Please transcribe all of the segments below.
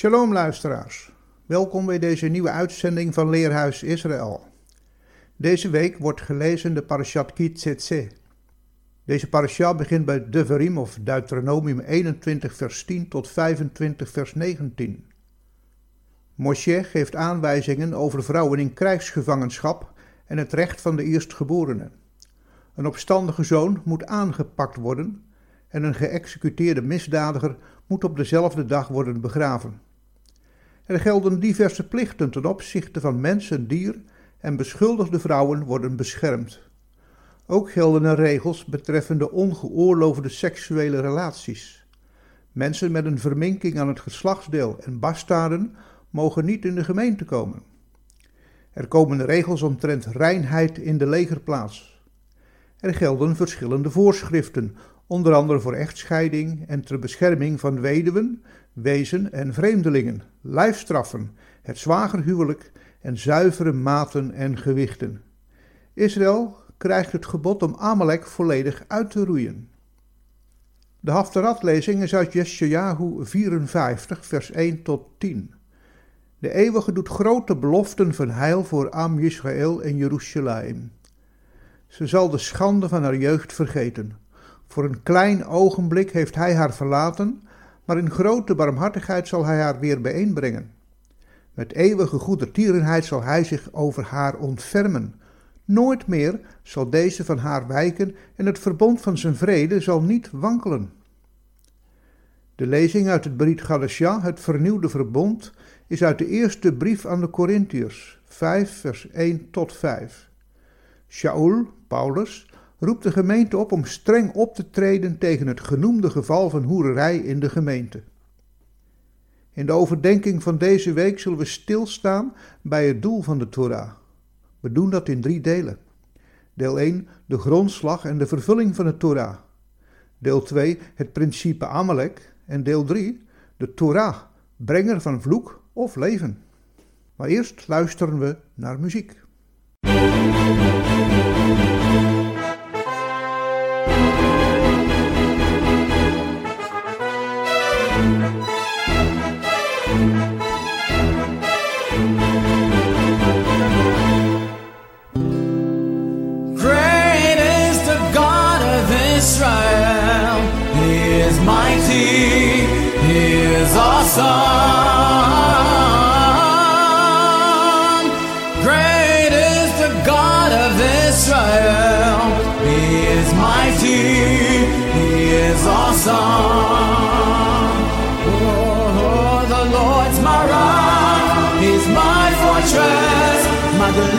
Shalom luisteraars, welkom bij deze nieuwe uitzending van Leerhuis Israël. Deze week wordt gelezen de parashat Kitzetse. Deze parashat begint bij Devarim of Deuteronomium 21 vers 10 tot 25 vers 19. Moshe geeft aanwijzingen over vrouwen in krijgsgevangenschap en het recht van de eerstgeborenen. Een opstandige zoon moet aangepakt worden en een geëxecuteerde misdadiger moet op dezelfde dag worden begraven. Er gelden diverse plichten ten opzichte van mens en dier en beschuldigde vrouwen worden beschermd. Ook gelden er regels betreffende ongeoorloofde seksuele relaties. Mensen met een verminking aan het geslachtsdeel en bastaarden mogen niet in de gemeente komen. Er komen regels omtrent reinheid in de legerplaats. Er gelden verschillende voorschriften, onder andere voor echtscheiding en ter bescherming van weduwen, wezen en vreemdelingen, lijfstraffen, het zwagerhuwelijk en zuivere maten en gewichten. Israël krijgt het gebod om Amalek volledig uit te roeien. De Haftarat-lezing is uit Yeshayahu 54, vers 1 tot 10. De eeuwige doet grote beloften van heil voor Am Israël en Jeruzalem. Ze zal de schande van haar jeugd vergeten. Voor een klein ogenblik heeft hij haar verlaten, maar in grote barmhartigheid zal hij haar weer bijeenbrengen. Met eeuwige goedertierenheid zal hij zich over haar ontfermen. Nooit meer zal deze van haar wijken en het verbond van zijn vrede zal niet wankelen. De lezing uit het Brit Galatië, het vernieuwde verbond, is uit de eerste brief aan de Corinthiërs, 5 vers 1 tot 5. Shaul, Paulus, roept de gemeente op om streng op te treden tegen het genoemde geval van hoererij in de gemeente. In de overdenking van deze week zullen we stilstaan bij het doel van de Torah. We doen dat in drie delen. Deel 1, de grondslag en de vervulling van de Torah. Deel 2, het principe Amalek. En deel 3, de Torah, brenger van vloek of leven. Maar eerst luisteren we naar muziek.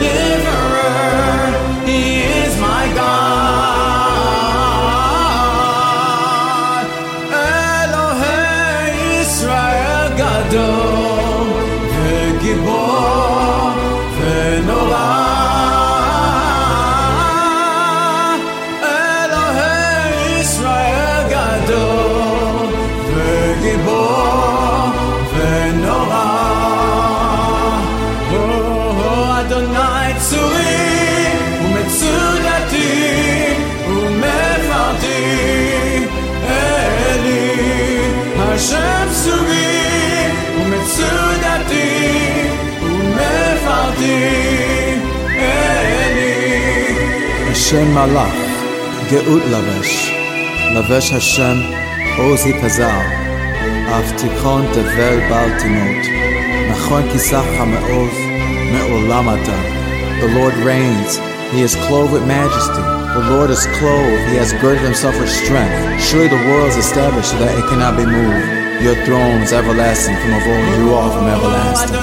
deliverer. He is my God. Elohe Israel Gadol, Elohe Israel Gadol, Hashem Malach, Geut Lavesh, Lavesh Hashem, Ozi Pazal, Avtikon Baltimot, Nachon Me'olam The Lord reigns, He is clothed with majesty. The Lord is clothed, He has girded Himself with strength. Surely the world is established so that it cannot be moved. Your throne is everlasting from of old, you are from everlasting.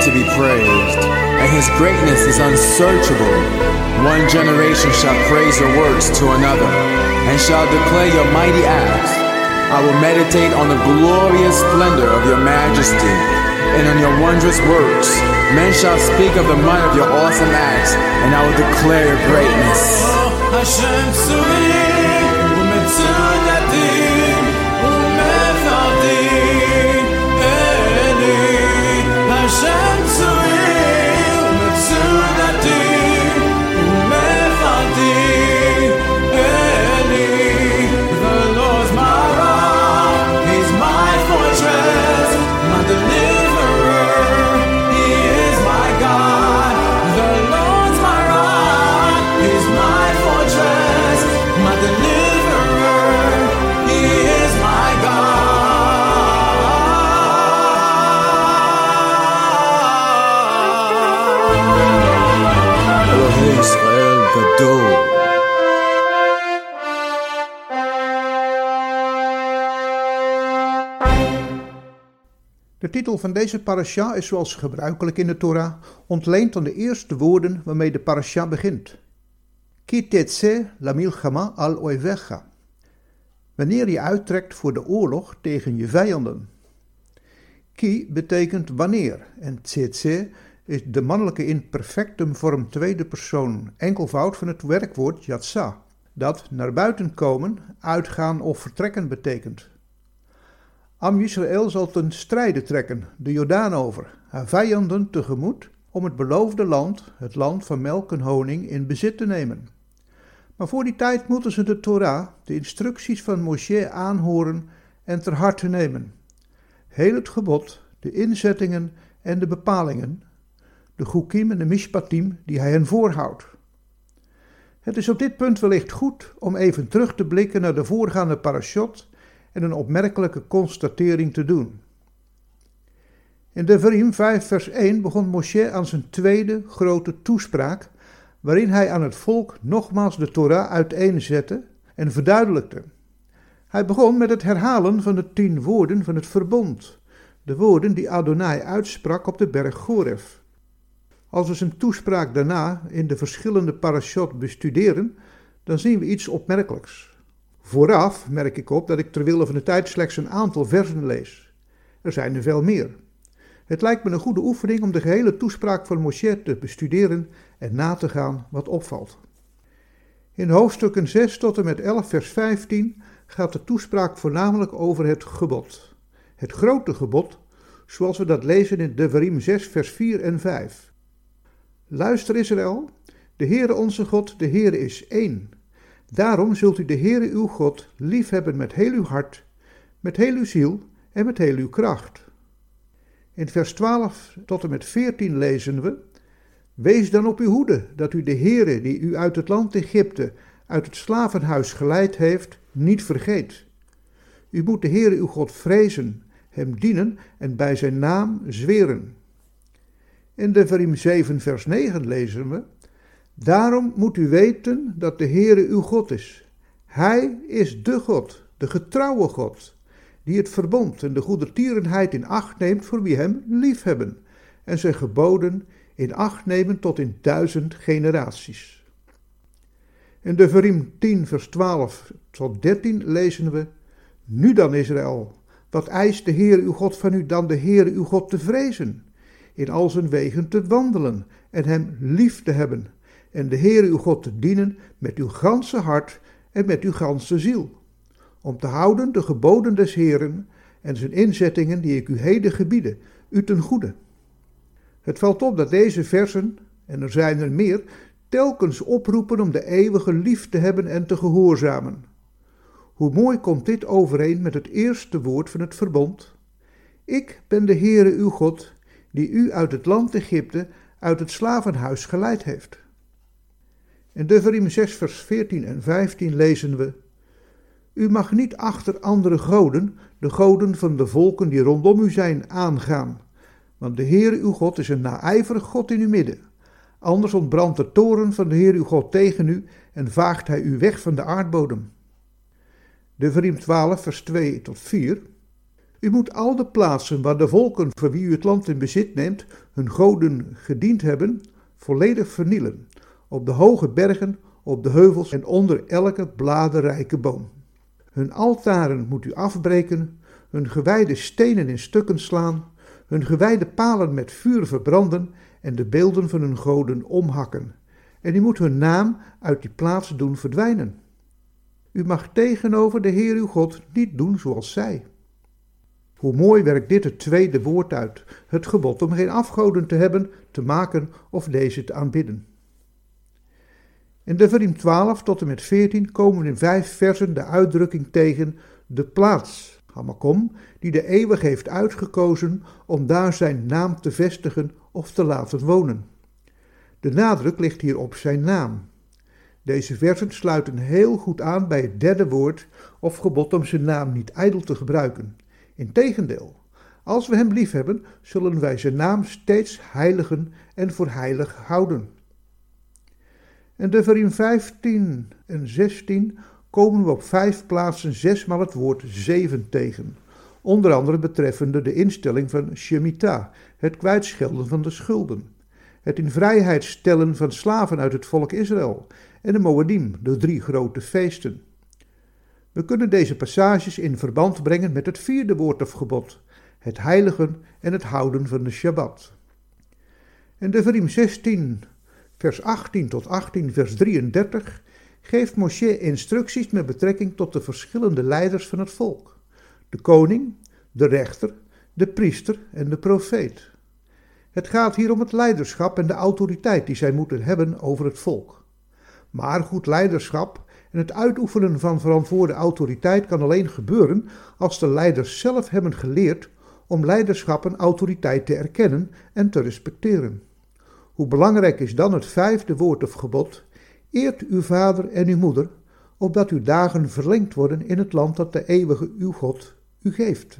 to be praised, and his greatness is unsearchable. One generation shall praise your works to another, and shall declare your mighty acts. I will meditate on the glorious splendor of your majesty, and on your wondrous works. Men shall speak of the might of your awesome acts, and I will declare your greatness. De titel van deze parasha is zoals gebruikelijk in de Torah ontleend aan de eerste woorden waarmee de parasha begint. Ki tetse al oivecha. Wanneer je uittrekt voor de oorlog tegen je vijanden. Ki betekent wanneer en tsetse is de mannelijke imperfectum vorm tweede persoon, enkelvoud van het werkwoord yatsa, dat naar buiten komen, uitgaan of vertrekken betekent. Am Israël zal ten strijde trekken, de Jordaan over, haar vijanden tegemoet, om het beloofde land, het land van melk en honing, in bezit te nemen. Maar voor die tijd moeten ze de Torah, de instructies van Moshe, aanhoren en ter harte nemen. Heel het gebod, de inzettingen en de bepalingen, de Chukim en de Mishpatim die hij hen voorhoudt. Het is op dit punt wellicht goed om even terug te blikken naar de voorgaande parashot en een opmerkelijke constatering te doen. In Devarim 5 vers 1 begon Moshe aan zijn tweede grote toespraak, waarin hij aan het volk nogmaals de Torah uiteenzette en verduidelijkte. Hij begon met het herhalen van de tien woorden van het verbond, de woorden die Adonai uitsprak op de berg Goref. Als we zijn toespraak daarna in de verschillende parashot bestuderen, dan zien we iets opmerkelijks. Vooraf merk ik op dat ik ter wille van de tijd slechts een aantal versen lees. Er zijn er veel meer. Het lijkt me een goede oefening om de gehele toespraak van Moshe te bestuderen en na te gaan wat opvalt. In hoofdstukken 6 tot en met 11 vers 15 gaat de toespraak voornamelijk over het gebod. Het grote gebod, zoals we dat lezen in Devarim 6 vers 4 en 5. Luister Israël, de Heere onze God, de Heere is één. Daarom zult u de Heere uw God liefhebben met heel uw hart, met heel uw ziel en met heel uw kracht. In vers 12 tot en met 14 lezen we: Wees dan op uw hoede, dat u de Heere die u uit het land Egypte, uit het slavenhuis geleid heeft, niet vergeet. U moet de Heere uw God vrezen, hem dienen en bij zijn naam zweren. In de Verim 7 vers 9 lezen we: Daarom moet u weten dat de Heere uw God is. Hij is de God, de getrouwe God, die het verbond en de goedertierenheid in acht neemt voor wie hem liefhebben en zijn geboden in acht nemen tot in duizend generaties. In de Verim 10 vers 12 tot 13 lezen we, Nu dan Israël, wat eist de Heer uw God van u dan de Heer uw God te vrezen, in al zijn wegen te wandelen en hem lief te hebben, en de Heer uw God te dienen met uw ganse hart en met uw ganse ziel, om te houden de geboden des Heeren en zijn inzettingen die ik u heden gebieden, u ten goede. Het valt op dat deze versen, en er zijn er meer, telkens oproepen om de eeuwige lief te hebben en te gehoorzamen. Hoe mooi komt dit overeen met het eerste woord van het verbond? Ik ben de Heere uw God, die u uit het land Egypte, uit het slavenhuis geleid heeft. In Devarim 6 vers 14 en 15 lezen we, U mag niet achter andere goden, de goden van de volken die rondom u zijn, aangaan, Want de Heer uw God is een naijverig God in uw midden. Anders ontbrandt de toren van de Heer uw God tegen u en vaagt hij u weg van de aardbodem. Deuteronomium 12, vers 2 tot 4. U moet al de plaatsen waar de volken voor wie u het land in bezit neemt hun goden gediend hebben, volledig vernielen. Op de hoge bergen, op de heuvels en onder elke bladerrijke boom. Hun altaren moet u afbreken, hun gewijde stenen in stukken slaan, hun gewijde palen met vuur verbranden en de beelden van hun goden omhakken. En u moet hun naam uit die plaats doen verdwijnen. U mag tegenover de Heer uw God niet doen zoals zij. Hoe mooi werkt dit het tweede woord uit, het gebod om geen afgoden te hebben, te maken of deze te aanbidden. In Deuteronomium 12 tot en met 14 komen in vijf versen de uitdrukking tegen de plaats, Hamakom, die de eeuwig heeft uitgekozen om daar zijn naam te vestigen of te laten wonen. De nadruk ligt hier op zijn naam. Deze versen sluiten heel goed aan bij het derde woord of gebod om zijn naam niet ijdel te gebruiken. Integendeel, als we hem liefhebben, zullen wij zijn naam steeds heiligen en voor heilig houden. In Deuteronomium 15 en 16 komen we op vijf plaatsen zesmaal het woord zeven tegen. Onder andere betreffende de instelling van Shemitah, het kwijtschelden van de schulden. Het in vrijheid stellen van slaven uit het volk Israël en de Moedim, de drie grote feesten. We kunnen deze passages in verband brengen met het vierde woord of gebod, het heiligen en het houden van de Shabbat. In Deuteronomium 16, vers 18 tot 18, vers 33 geeft Moshe instructies met betrekking tot de verschillende leiders van het volk: de koning, de rechter, de priester en de profeet. Het gaat hier om het leiderschap en de autoriteit die zij moeten hebben over het volk. Maar goed leiderschap en het uitoefenen van verantwoorde autoriteit kan alleen gebeuren als de leiders zelf hebben geleerd om leiderschap en autoriteit te erkennen en te respecteren. Hoe belangrijk is dan het vijfde woord of gebod: eert uw vader en uw moeder, opdat uw dagen verlengd worden in het land dat de eeuwige uw God u geeft.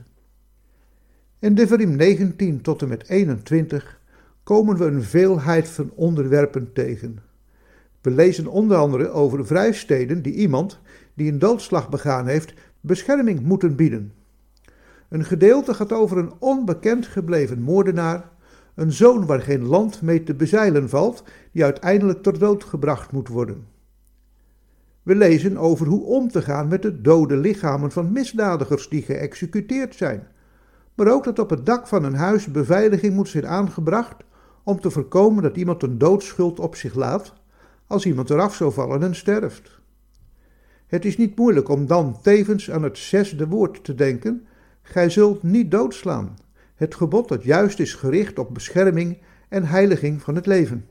In Deuteronomium 19 tot en met 21 komen we een veelheid van onderwerpen tegen. We lezen onder andere over vrijsteden die iemand die een doodslag begaan heeft bescherming moeten bieden. Een gedeelte gaat over een onbekend gebleven moordenaar, een zoon waar geen land mee te bezeilen valt, die uiteindelijk ter dood gebracht moet worden. We lezen over hoe om te gaan met de dode lichamen van misdadigers die geëxecuteerd zijn, maar ook dat op het dak van een huis beveiliging moet zijn aangebracht om te voorkomen dat iemand een doodschuld op zich laat als iemand eraf zou vallen en sterft. Het is niet moeilijk om dan tevens aan het zesde woord te denken: Gij zult niet doodslaan. Het gebod dat juist is gericht op bescherming en heiliging van het leven.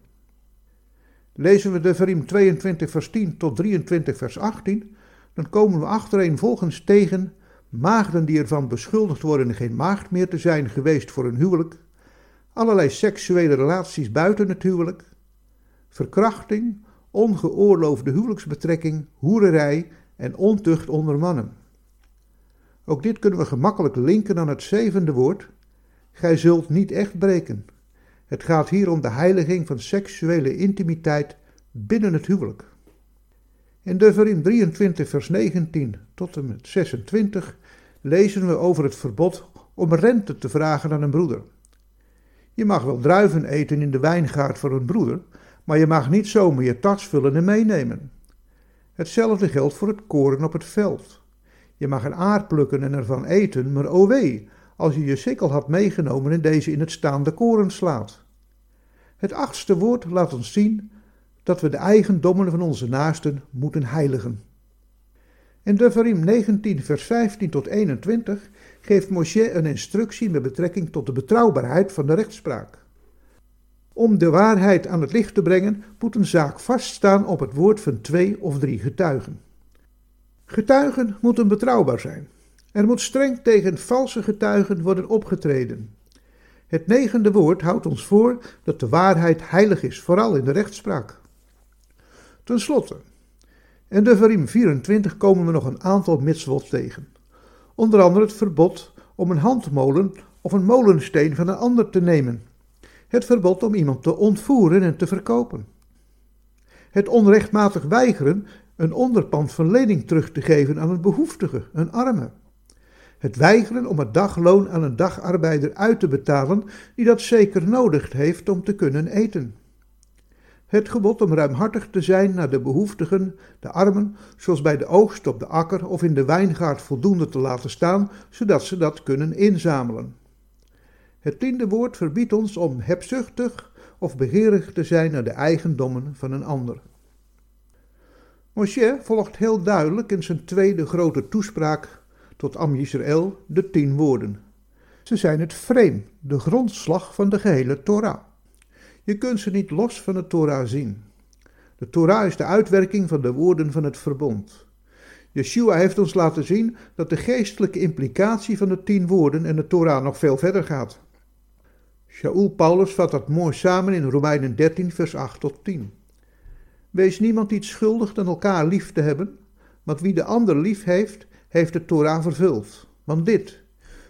Lezen we de Verim 22 vers 10 tot 23 vers 18, dan komen we achtereenvolgens tegen maagden die ervan beschuldigd worden geen maagd meer te zijn geweest voor een huwelijk, allerlei seksuele relaties buiten het huwelijk, verkrachting, ongeoorloofde huwelijksbetrekking, hoererij en ontucht onder mannen. Ook dit kunnen we gemakkelijk linken aan het zevende woord: Gij zult niet echt breken. Het gaat hier om de heiliging van seksuele intimiteit binnen het huwelijk. In Deuteronomium 23 vers 19 tot en met 26 lezen we over het verbod om rente te vragen aan een broeder. Je mag wel druiven eten in de wijngaard voor een broeder, maar je mag niet zomaar je tas vullen en meenemen. Hetzelfde geldt voor het koren op het veld. Je mag een aard plukken en ervan eten, maar o wee, als je je sikkel had meegenomen en deze in het staande koren slaat. Het achtste woord laat ons zien dat we de eigendommen van onze naasten moeten heiligen. In Deuteronomium 19 vers 15 tot 21 geeft Moshe een instructie met betrekking tot de betrouwbaarheid van de rechtspraak. Om de waarheid aan het licht te brengen, moet een zaak vaststaan op het woord van twee of drie getuigen. Getuigen moeten betrouwbaar zijn. Er moet streng tegen valse getuigen worden opgetreden. Het negende woord houdt ons voor dat de waarheid heilig is, vooral in de rechtspraak. Ten slotte, in de Verim 24 komen we nog een aantal mitzvot tegen. Onder andere het verbod om een handmolen of een molensteen van een ander te nemen. Het verbod om iemand te ontvoeren en te verkopen. Het onrechtmatig weigeren een onderpand van lening terug te geven aan een behoeftige, een arme. Het weigeren om het dagloon aan een dagarbeider uit te betalen die dat zeker nodig heeft om te kunnen eten. Het gebod om ruimhartig te zijn naar de behoeftigen, de armen, zoals bij de oogst op de akker of in de wijngaard voldoende te laten staan, zodat ze dat kunnen inzamelen. Het tiende woord verbiedt ons om hebzuchtig of begeerig te zijn naar de eigendommen van een ander. Moshe volgt heel duidelijk in zijn tweede grote toespraak tot Am de tien woorden. Ze zijn het frame, de grondslag van de gehele Torah. Je kunt ze niet los van de Torah zien. De Torah is de uitwerking van de woorden van het verbond. Yeshua heeft ons laten zien dat de geestelijke implicatie van de tien woorden en de Torah nog veel verder gaat. Shaul Paulus vat dat mooi samen in Romeinen 13, vers 8 tot 10. Wees niemand iets schuldig dan elkaar lief te hebben, want wie de ander lief heeft, heeft de Torah vervuld. Want dit,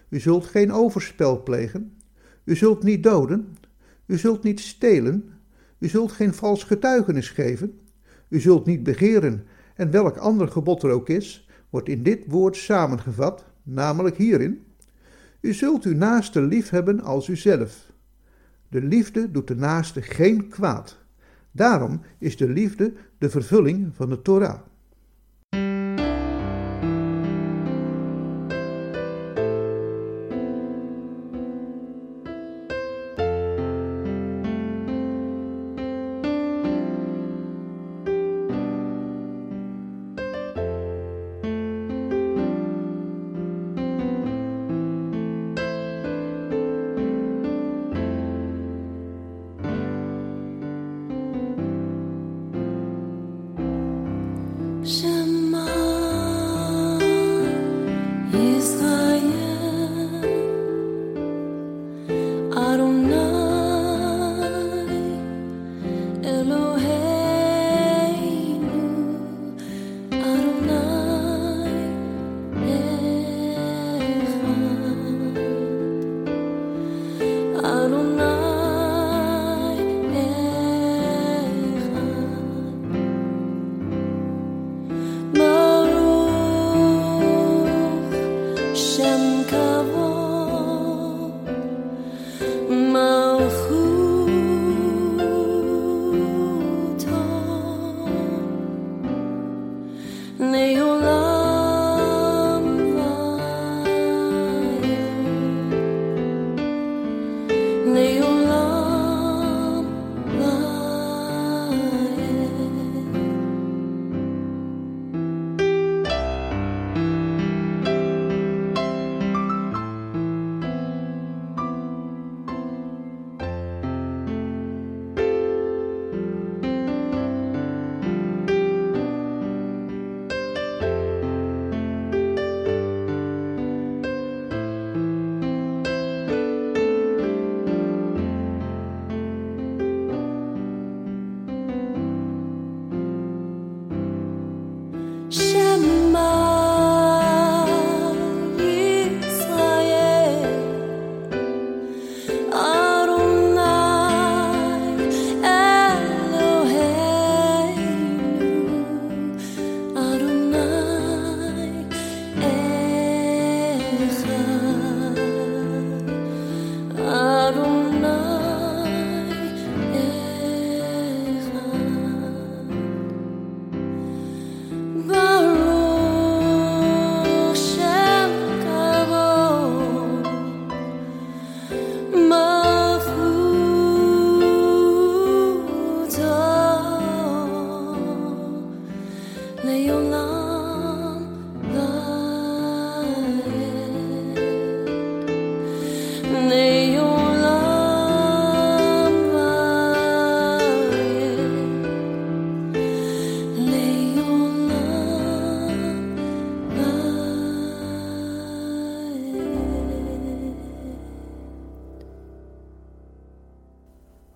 u zult geen overspel plegen, u zult niet doden, u zult niet stelen, u zult geen vals getuigenis geven, u zult niet begeren, en welk ander gebod er ook is, wordt in dit woord samengevat, namelijk hierin: U zult uw naaste lief hebben als uzelf. De liefde doet de naaste geen kwaad. Daarom is de liefde de vervulling van de Torah.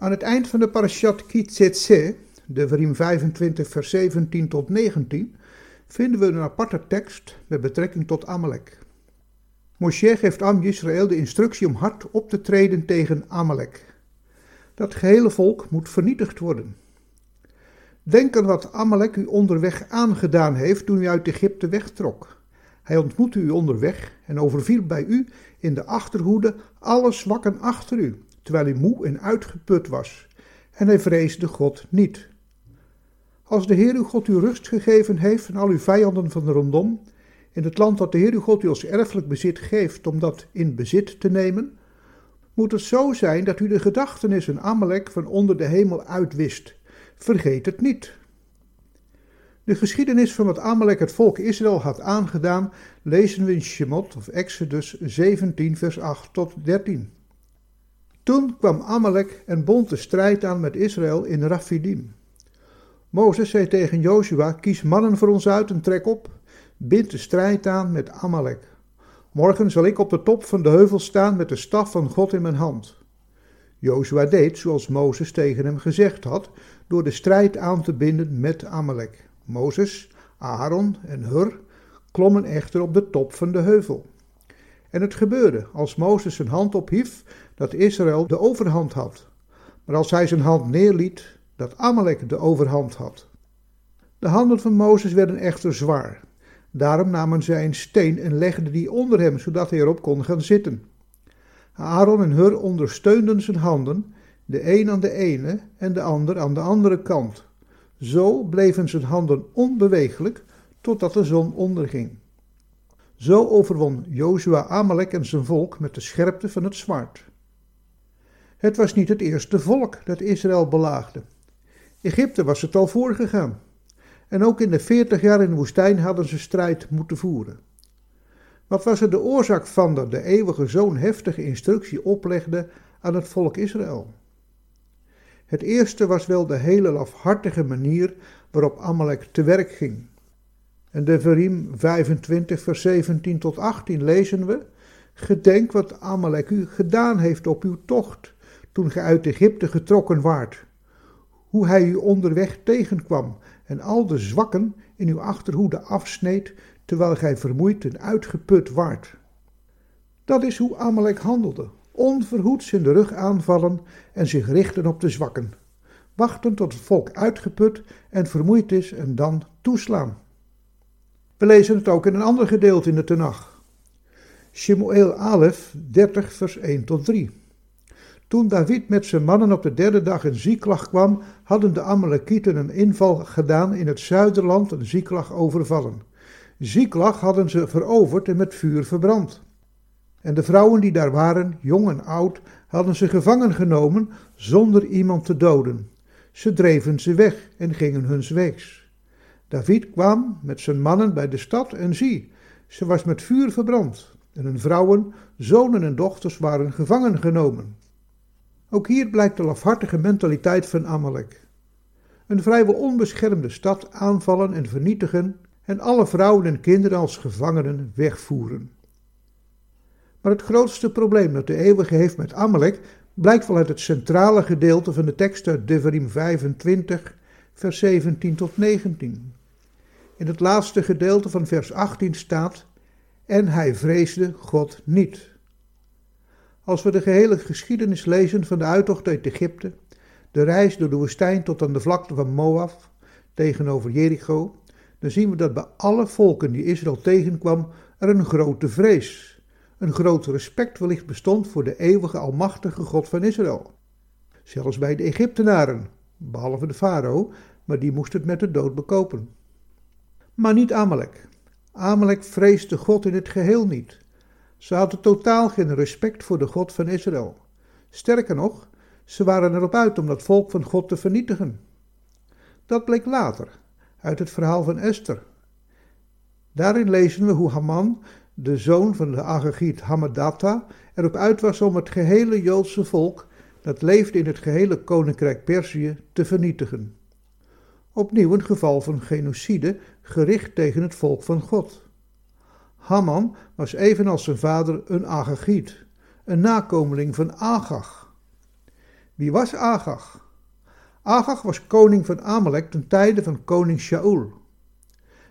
Aan het eind van de parashat Kitzetse, de Verim 25 vers 17 tot 19, vinden we een aparte tekst met betrekking tot Amalek. Moshe geeft Am Israël de instructie om hard op te treden tegen Amalek. Dat gehele volk moet vernietigd worden. Denk aan wat Amalek u onderweg aangedaan heeft toen u uit Egypte wegtrok. Hij ontmoette u onderweg en overviel bij u in de achterhoede alle zwakken achter u, terwijl u moe en uitgeput was. En hij vreesde God niet. Als de Heer uw God u rust gegeven heeft en al uw vijanden van rondom, in het land dat de Heer uw God u als erfelijk bezit geeft om dat in bezit te nemen, moet het zo zijn dat u de gedachtenis Amalek van onder de hemel uitwist. Vergeet het niet. De geschiedenis van wat Amalek het volk Israël had aangedaan, lezen we in Shemot of Exodus 17, vers 8 tot 13. Toen kwam Amalek en bond de strijd aan met Israël in Raphidim. Mozes zei tegen Joshua: Kies mannen voor ons uit en trek op. Bind de strijd aan met Amalek. Morgen zal ik op de top van de heuvel staan met de staf van God in mijn hand. Joshua deed zoals Mozes tegen hem gezegd had, door de strijd aan te binden met Amalek. Mozes, Aaron en Hur klommen echter op de top van de heuvel. En het gebeurde, als Mozes zijn hand ophief, dat Israël de overhand had. Maar als hij zijn hand neerliet, dat Amalek de overhand had. De handen van Mozes werden echter zwaar. Daarom namen zij een steen en legden die onder hem, zodat hij erop kon gaan zitten. Aaron en Hur ondersteunden zijn handen, de een aan de ene en de ander aan de andere kant. Zo bleven zijn handen onbeweeglijk totdat de zon onderging. Zo overwon Jozua Amalek en zijn volk met de scherpte van het zwaard. Het was niet het eerste volk dat Israël belaagde. Egypte was het al voorgegaan. En ook in de veertig jaar in de woestijn hadden ze strijd moeten voeren. Wat was er de oorzaak van dat de eeuwige zo'n heftige instructie oplegde aan het volk Israël? Het eerste was wel de hele lafhartige manier waarop Amalek te werk ging. In Devarim 25 vers 17 tot 18 lezen we, Gedenk wat Amalek u gedaan heeft op uw tocht, toen ge uit Egypte getrokken waart. Hoe hij u onderweg tegenkwam en al de zwakken in uw achterhoede afsneed, terwijl gij vermoeid en uitgeput waart. Dat is hoe Amalek handelde, onverhoeds in de rug aanvallen en zich richten op de zwakken, wachten tot het volk uitgeput en vermoeid is en dan toeslaan. We lezen het ook in een ander gedeelte in de Tenach. Shemuel Alef 30 vers 1 tot 3. Toen David met zijn mannen op de derde dag in Ziklag kwam, hadden de Amalekieten een inval gedaan in het zuiderland en Ziklag overvallen. Ziklag hadden ze veroverd en met vuur verbrand. En de vrouwen die daar waren, jong en oud, hadden ze gevangen genomen zonder iemand te doden. Ze dreven ze weg en gingen huns weegs. David kwam met zijn mannen bij de stad en zie, ze was met vuur verbrand en hun vrouwen, zonen en dochters waren gevangen genomen. Ook hier blijkt de lafhartige mentaliteit van Amalek. Een vrijwel onbeschermde stad aanvallen en vernietigen en alle vrouwen en kinderen als gevangenen wegvoeren. Maar het grootste probleem dat de eeuwige heeft met Amalek blijkt wel uit het centrale gedeelte van de tekst uit Devarim 25, vers 17 tot 19. In het laatste gedeelte van vers 18 staat: En hij vreesde God niet. Als we de gehele geschiedenis lezen van de uittocht uit Egypte, de reis door de woestijn tot aan de vlakte van Moab tegenover Jericho, dan zien we dat bij alle volken die Israël tegenkwam er een grote vrees, een groot respect wellicht bestond voor de eeuwige almachtige God van Israël. Zelfs bij de Egyptenaren, behalve de farao, maar die moest het met de dood bekopen. Maar niet Amalek. Amalek vreesde God in het geheel niet. Ze hadden totaal geen respect voor de God van Israël. Sterker nog, ze waren erop uit om dat volk van God te vernietigen. Dat bleek later, uit het verhaal van Esther. Daarin lezen we hoe Haman, de zoon van de Agagiet Hamadatha, erop uit was om het gehele Joodse volk, dat leefde in het gehele koninkrijk Perzië, te vernietigen. Opnieuw een geval van genocide gericht tegen het volk van God. Haman was evenals zijn vader een Agagiet, een nakomeling van Agag. Wie was Agag? Agag was koning van Amalek ten tijde van koning Shaul.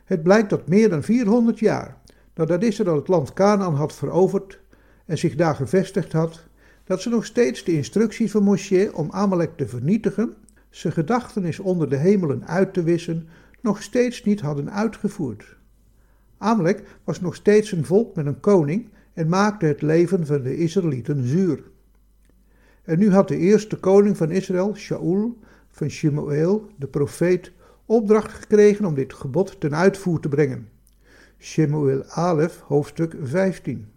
Het blijkt dat meer dan 400 jaar, nadat Israël het land Canaan had veroverd en zich daar gevestigd had, dat ze nog steeds de instructie van Moshe om Amalek te vernietigen, zijn gedachtenis onder de hemelen uit te wissen, nog steeds niet hadden uitgevoerd. Amalek was nog steeds een volk met een koning en maakte het leven van de Israëlieten zuur. En nu had de eerste koning van Israël, Shaul, van Shemuel, de profeet, opdracht gekregen om dit gebod ten uitvoer te brengen. Shemuel Alef, hoofdstuk 15.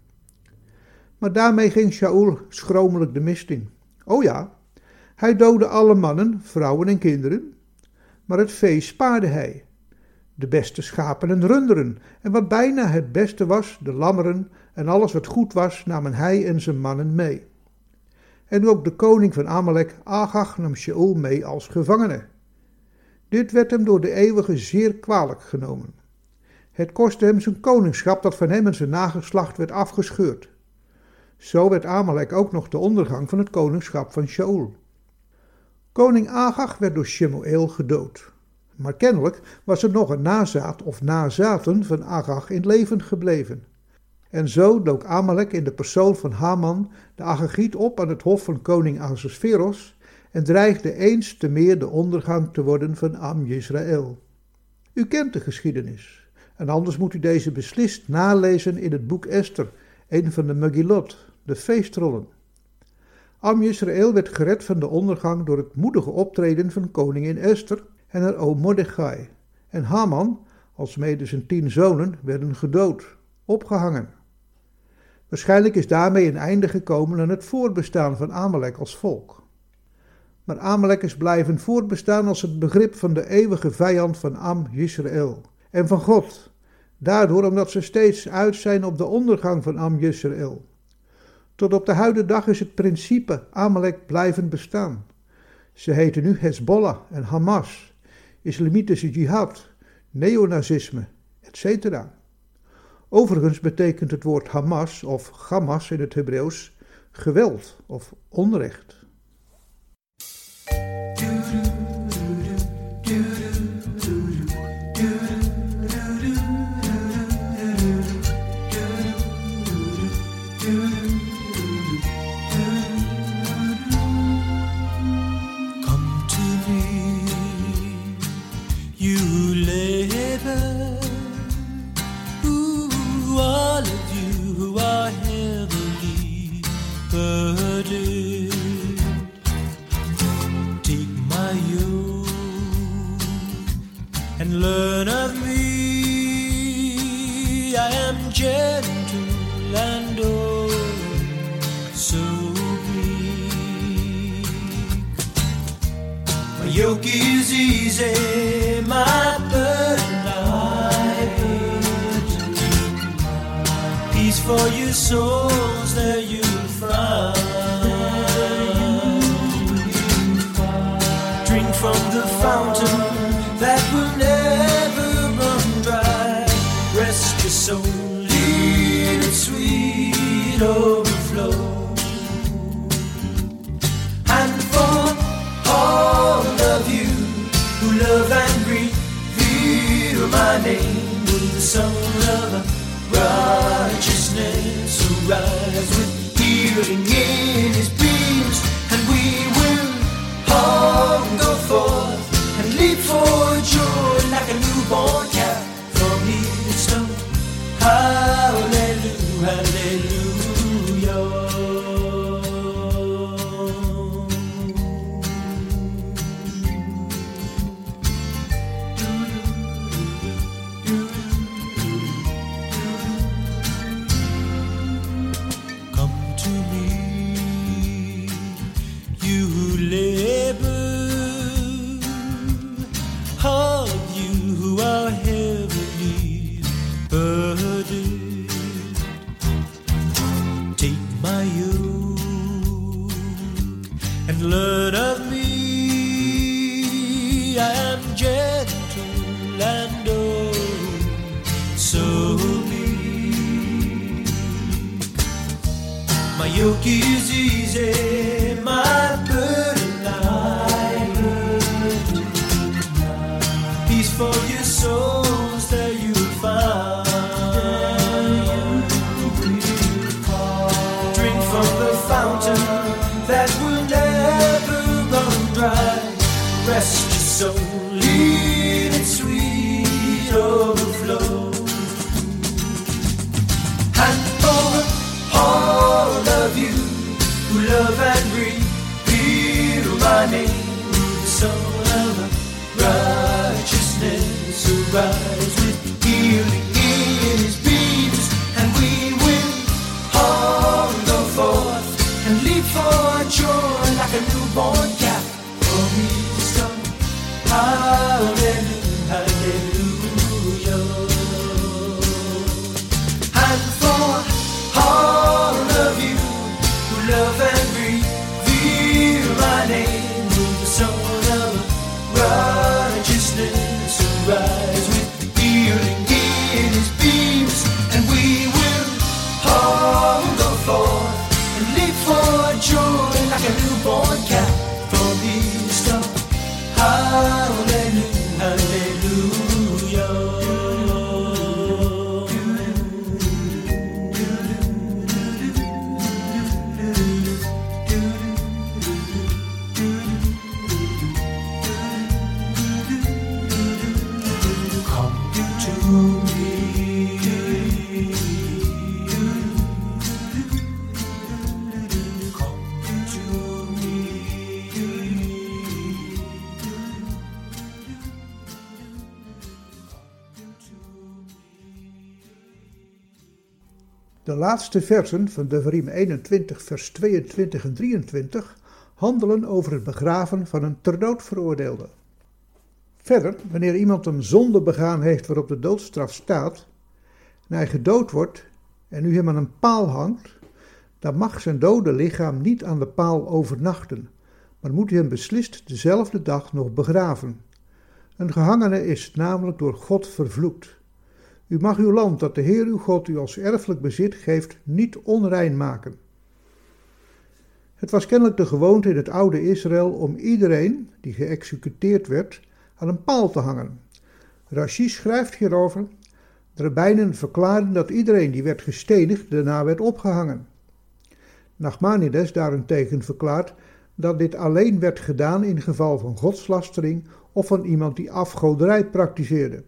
Maar daarmee ging Shaul schromelijk de mist in. Oh ja, hij doodde alle mannen, vrouwen en kinderen, maar het vee spaarde hij. De beste schapen en runderen, en wat bijna het beste was, de lammeren en alles wat goed was, namen hij en zijn mannen mee. En ook de koning van Amalek, Agag, nam Shaul mee als gevangene. Dit werd hem door de eeuwige zeer kwalijk genomen. Het kostte hem zijn koningschap dat van hem en zijn nageslacht werd afgescheurd. Zo werd Amalek ook nog de ondergang van het koningschap van Shaul. Koning Agag werd door Shemuel gedood. Maar kennelijk was er nog een nazaat of nazaten van Agag in leven gebleven. En zo dook Amalek in de persoon van Haman de Agagiet op aan het hof van koning Ahasveros en dreigde eens te meer de ondergang te worden van Am Yisrael. U kent de geschiedenis, en anders moet u deze beslist nalezen in het boek Esther, een van de Megillot, de feestrollen. Am Yisrael werd gered van de ondergang door het moedige optreden van koningin Esther en haar oom Mordechai. En Haman, alsmede zijn tien zonen, werden gedood, opgehangen. Waarschijnlijk is daarmee een einde gekomen aan het voortbestaan van Amalek als volk. Maar Amalek is blijven voortbestaan als het begrip van de eeuwige vijand van Am Yisrael en van God, daardoor omdat ze steeds uit zijn op de ondergang van Am Yisrael. Tot op de huidige dag is het principe Amalek blijven bestaan. Ze heten nu Hezbollah en Hamas, islamitische jihad, neonazisme, etc. Overigens betekent het woord Hamas of Hamas in het Hebreeuws geweld of onrecht. Rise with De laatste versen van Devarim 21, vers 22 en 23 handelen over het begraven van een ter dood veroordeelde. Verder, wanneer iemand een zonde begaan heeft waarop de doodstraf staat, en hij gedood wordt en u hem aan een paal hangt, dan mag zijn dode lichaam niet aan de paal overnachten, maar moet u hem beslist dezelfde dag nog begraven. Een gehangene is namelijk door God vervloekt. U mag uw land dat de Heer uw God u als erfelijk bezit geeft niet onrein maken. Het was kennelijk de gewoonte in het oude Israël om iedereen die geëxecuteerd werd aan een paal te hangen. Rashi schrijft hierover: De rabbijnen verklaarden dat iedereen die werd gestenigd daarna werd opgehangen. Nachmanides daarentegen verklaart dat dit alleen werd gedaan in geval van godslastering of van iemand die afgoderij praktiseerde.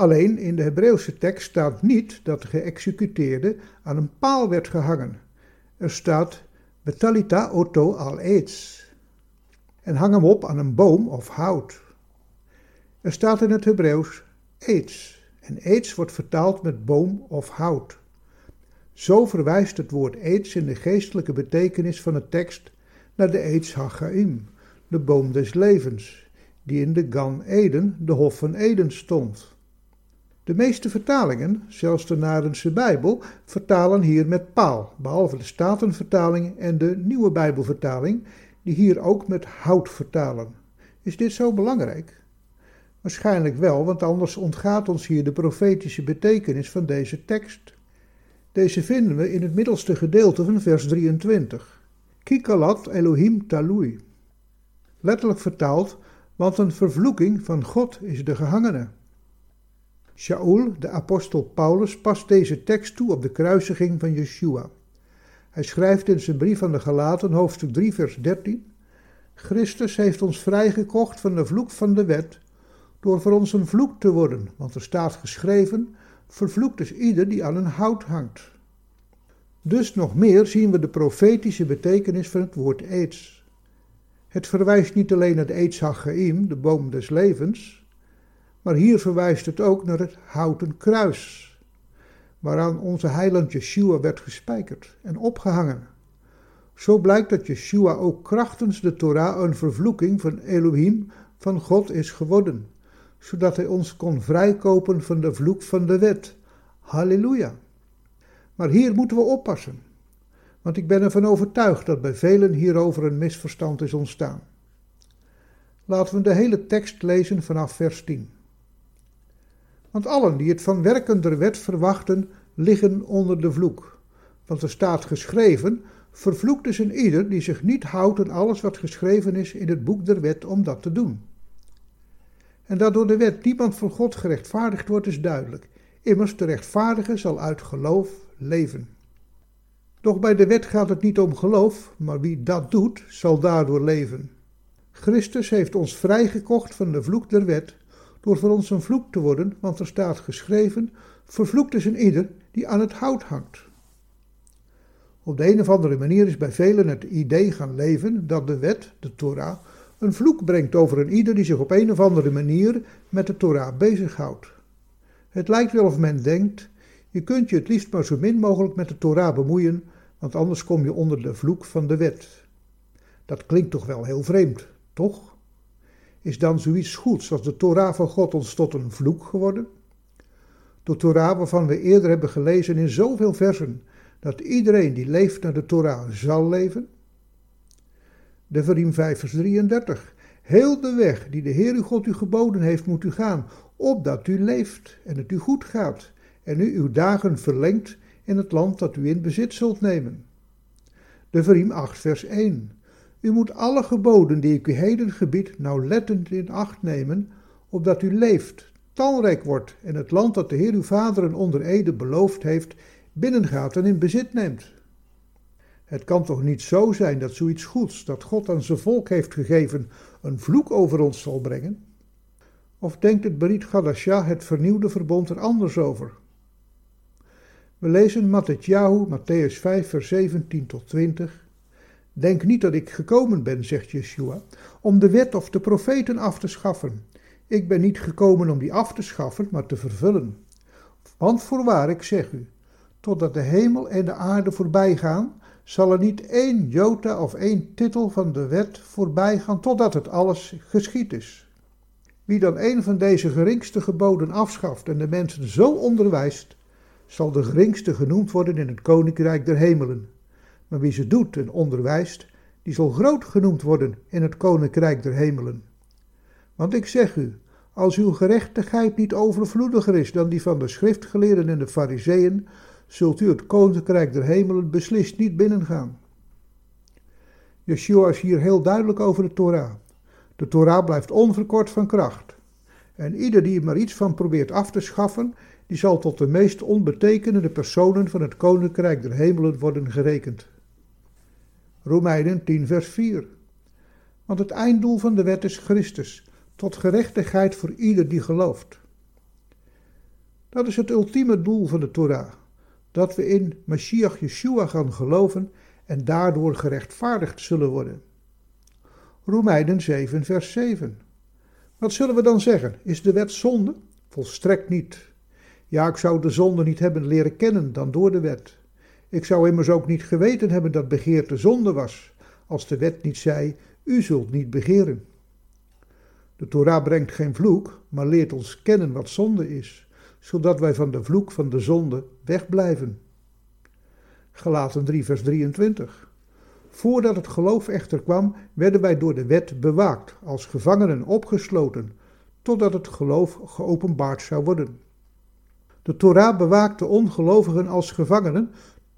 Alleen in de Hebreeuwse tekst staat niet dat de geëxecuteerde aan een paal werd gehangen. Er staat betalita oto al eitz en hang hem op aan een boom of hout. Er staat in het Hebreeuws eitz en eitz wordt vertaald met boom of hout. Zo verwijst het woord eitz in de geestelijke betekenis van de tekst naar de eitz hagaim, de boom des levens, die in de Gan Eden, de Hof van Eden, stond. De meeste vertalingen, zelfs de Narense Bijbel, vertalen hier met paal, behalve de Statenvertaling en de Nieuwe Bijbelvertaling, die hier ook met hout vertalen. Is dit zo belangrijk? Waarschijnlijk wel, want anders ontgaat ons hier de profetische betekenis van deze tekst. Deze vinden we in het middelste gedeelte van vers 23. Kikalat Elohim talui. Letterlijk vertaald, want een vervloeking van God is de gehangene. Shaul, de apostel Paulus, past deze tekst toe op de kruisiging van Yeshua. Hij schrijft in zijn brief aan de Galaten, hoofdstuk 3, vers 13: Christus heeft ons vrijgekocht van de vloek van de wet, door voor ons een vloek te worden, want er staat geschreven: Vervloekt is ieder die aan een hout hangt. Dus nog meer zien we de profetische betekenis van het woord aids. Het verwijst niet alleen naar de Eitz Hachaim, de boom des levens, maar hier verwijst het ook naar het houten kruis, waaraan onze heiland Yeshua werd gespijkerd en opgehangen. Zo blijkt dat Yeshua ook krachtens de Torah een vervloeking van Elohim, van God is geworden, zodat hij ons kon vrijkopen van de vloek van de wet. Halleluja! Maar hier moeten we oppassen, want ik ben ervan overtuigd dat bij velen hierover een misverstand is ontstaan. Laten we de hele tekst lezen vanaf vers 10. Want allen die het van werken der wet verwachten, liggen onder de vloek. Want er staat geschreven: Vervloekt is een ieder die zich niet houdt aan alles wat geschreven is in het boek der wet om dat te doen. En dat door de wet niemand voor God gerechtvaardigd wordt, is duidelijk. Immers, de rechtvaardige zal uit geloof leven. Doch bij de wet gaat het niet om geloof, maar wie dat doet, zal daardoor leven. Christus heeft ons vrijgekocht van de vloek der wet door voor ons een vloek te worden, want er staat geschreven: vervloekt is een ieder die aan het hout hangt. Op de een of andere manier is bij velen het idee gaan leven dat de wet, de Torah, een vloek brengt over een ieder die zich op een of andere manier met de Torah bezighoudt. Het lijkt wel of men denkt: je kunt je het liefst maar zo min mogelijk met de Torah bemoeien, want anders kom je onder de vloek van de wet. Dat klinkt toch wel heel vreemd, toch? Is dan zoiets goeds als de Torah van God ons tot een vloek geworden? De Torah waarvan we eerder hebben gelezen in zoveel versen dat iedereen die leeft naar de Torah zal leven? De Verim 5 vers 33. Heel de weg die de Heer uw God u geboden heeft moet u gaan, opdat u leeft en het u goed gaat en u uw dagen verlengt in het land dat u in bezit zult nemen. De Verim 8 vers 1. U moet alle geboden die ik u heden gebied nauwlettend in acht nemen, opdat u leeft, talrijk wordt en het land dat de Heer uw vaderen onder ede beloofd heeft, binnengaat en in bezit neemt. Het kan toch niet zo zijn dat zoiets goeds dat God aan zijn volk heeft gegeven een vloek over ons zal brengen? Of denkt het Berit Gadasha het vernieuwde verbond er anders over? We lezen Matthäus 5, vers 17 tot 20. Denk niet dat ik gekomen ben, zegt Yeshua, om de wet of de profeten af te schaffen. Ik ben niet gekomen om die af te schaffen, maar te vervullen. Want voorwaar, ik zeg u, totdat de hemel en de aarde voorbij gaan, zal er niet één jota of één titel van de wet voorbij gaan, totdat het alles geschied is. Wie dan een van deze geringste geboden afschaft en de mensen zo onderwijst, zal de geringste genoemd worden in het koninkrijk der hemelen. Maar wie ze doet en onderwijst, die zal groot genoemd worden in het koninkrijk der hemelen. Want ik zeg u, als uw gerechtigheid niet overvloediger is dan die van de schriftgeleerden en de fariseeën, zult u het koninkrijk der hemelen beslist niet binnengaan. Yeshua is hier heel duidelijk over de Torah. De Torah blijft onverkort van kracht. En ieder die er maar iets van probeert af te schaffen, die zal tot de meest onbetekenende personen van het koninkrijk der hemelen worden gerekend. Romeinen 10 vers 4 Want het einddoel van de wet is Christus, tot gerechtigheid voor ieder die gelooft. Dat is het ultieme doel van de Torah, dat we in Mashiach Yeshua gaan geloven en daardoor gerechtvaardigd zullen worden. Romeinen 7 vers 7 Wat zullen we dan zeggen? Is de wet zonde? Volstrekt niet. Ja, ik zou de zonde niet hebben leren kennen dan door de wet. Ik zou immers ook niet geweten hebben dat begeerte zonde was, als de wet niet zei: U zult niet begeren. De Torah brengt geen vloek, maar leert ons kennen wat zonde is, zodat wij van de vloek van de zonde wegblijven. Galaten 3, vers 23. Voordat het geloof echter kwam, werden wij door de wet bewaakt, als gevangenen opgesloten, totdat het geloof geopenbaard zou worden. De Torah bewaakt de ongelovigen als gevangenen,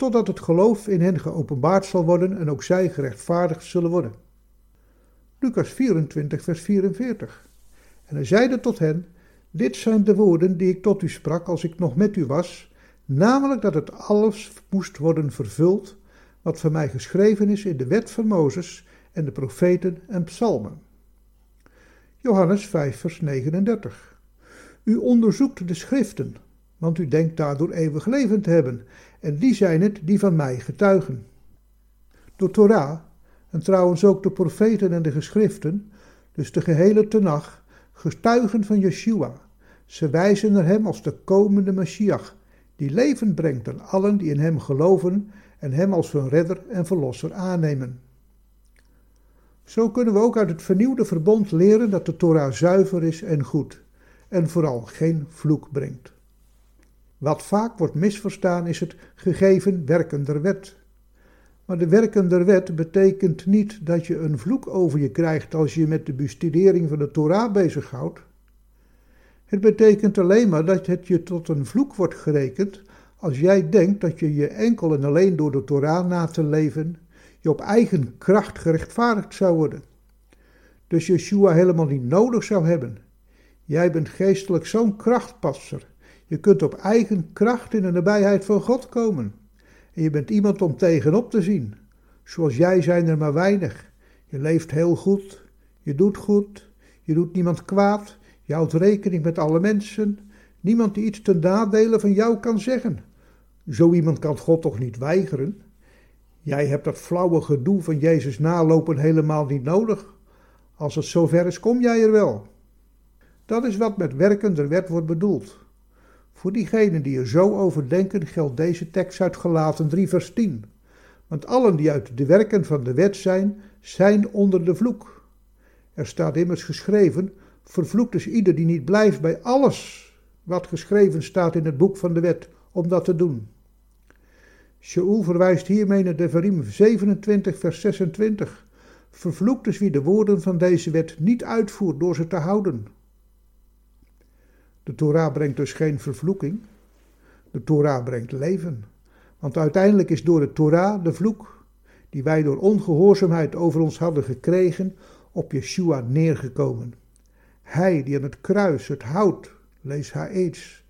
totdat het geloof in hen geopenbaard zal worden en ook zij gerechtvaardigd zullen worden. Lucas 24, vers 44. En hij zeide tot hen: Dit zijn de woorden die ik tot u sprak als ik nog met u was, namelijk dat het alles moest worden vervuld wat van mij geschreven is in de wet van Mozes en de profeten en psalmen. Johannes 5, vers 39. U onderzoekt de schriften, want u denkt daardoor eeuwig leven te hebben, en die zijn het die van mij getuigen. De Torah, en trouwens ook de profeten en de geschriften, dus de gehele Tenach, getuigen van Yeshua. Ze wijzen naar hem als de komende Mashiach, die leven brengt aan allen die in hem geloven en hem als hun redder en verlosser aannemen. Zo kunnen we ook uit het vernieuwde verbond leren dat de Torah zuiver is en goed, en vooral geen vloek brengt. Wat vaak wordt misverstaan is het gegeven werken der wet. Maar de werken der wet betekent niet dat je een vloek over je krijgt als je met de bestudering van de Torah bezighoudt. Het betekent alleen maar dat het je tot een vloek wordt gerekend als jij denkt dat je je enkel en alleen door de Torah na te leven, je op eigen kracht gerechtvaardigd zou worden. Dus Yeshua helemaal niet nodig zou hebben. Jij bent geestelijk zo'n krachtpasser. Je kunt op eigen kracht in de nabijheid van God komen. En je bent iemand om tegenop te zien. Zoals jij zijn er maar weinig. Je leeft heel goed. Je doet goed, je doet niemand kwaad, je houdt rekening met alle mensen, niemand die iets ten nadele van jou kan zeggen. Zo iemand kan God toch niet weigeren? Jij hebt dat flauwe gedoe van Jezus nalopen helemaal niet nodig. Als het zover is, kom jij er wel. Dat is wat met werken der wet wordt bedoeld. Voor diegenen die er zo over denken, geldt deze tekst uit Gelaten 3 vers 10. Want allen die uit de werken van de wet zijn, zijn onder de vloek. Er staat immers geschreven, vervloekt is ieder die niet blijft bij alles wat geschreven staat in het boek van de wet, om dat te doen. Shaul verwijst hiermee naar Devarim 27 vers 26. Vervloekt is wie de woorden van deze wet niet uitvoert door ze te houden. De Torah brengt dus geen vervloeking. De Torah brengt leven. Want uiteindelijk is door de Torah de vloek, die wij door ongehoorzaamheid over ons hadden gekregen, op Yeshua neergekomen. Hij die aan het kruis het hout, lees Haets,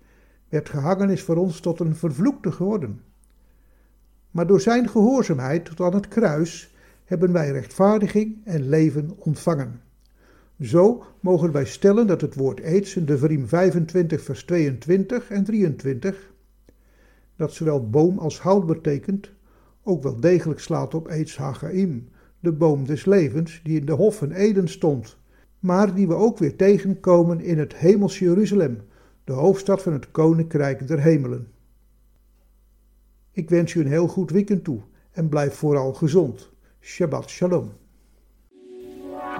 werd gehangen is voor ons tot een vervloekte geworden. Maar door zijn gehoorzaamheid tot aan het kruis hebben wij rechtvaardiging en leven ontvangen. Zo mogen wij stellen dat het woord aids in de Veriem 25 vers 22 en 23, dat zowel boom als hout betekent, ook wel degelijk slaat op aids Hagaim, de boom des levens die in de hof van Eden stond, maar die we ook weer tegenkomen in het hemels Jeruzalem, de hoofdstad van het koninkrijk der hemelen. Ik wens u een heel goed weekend toe en blijf vooral gezond. Shabbat shalom.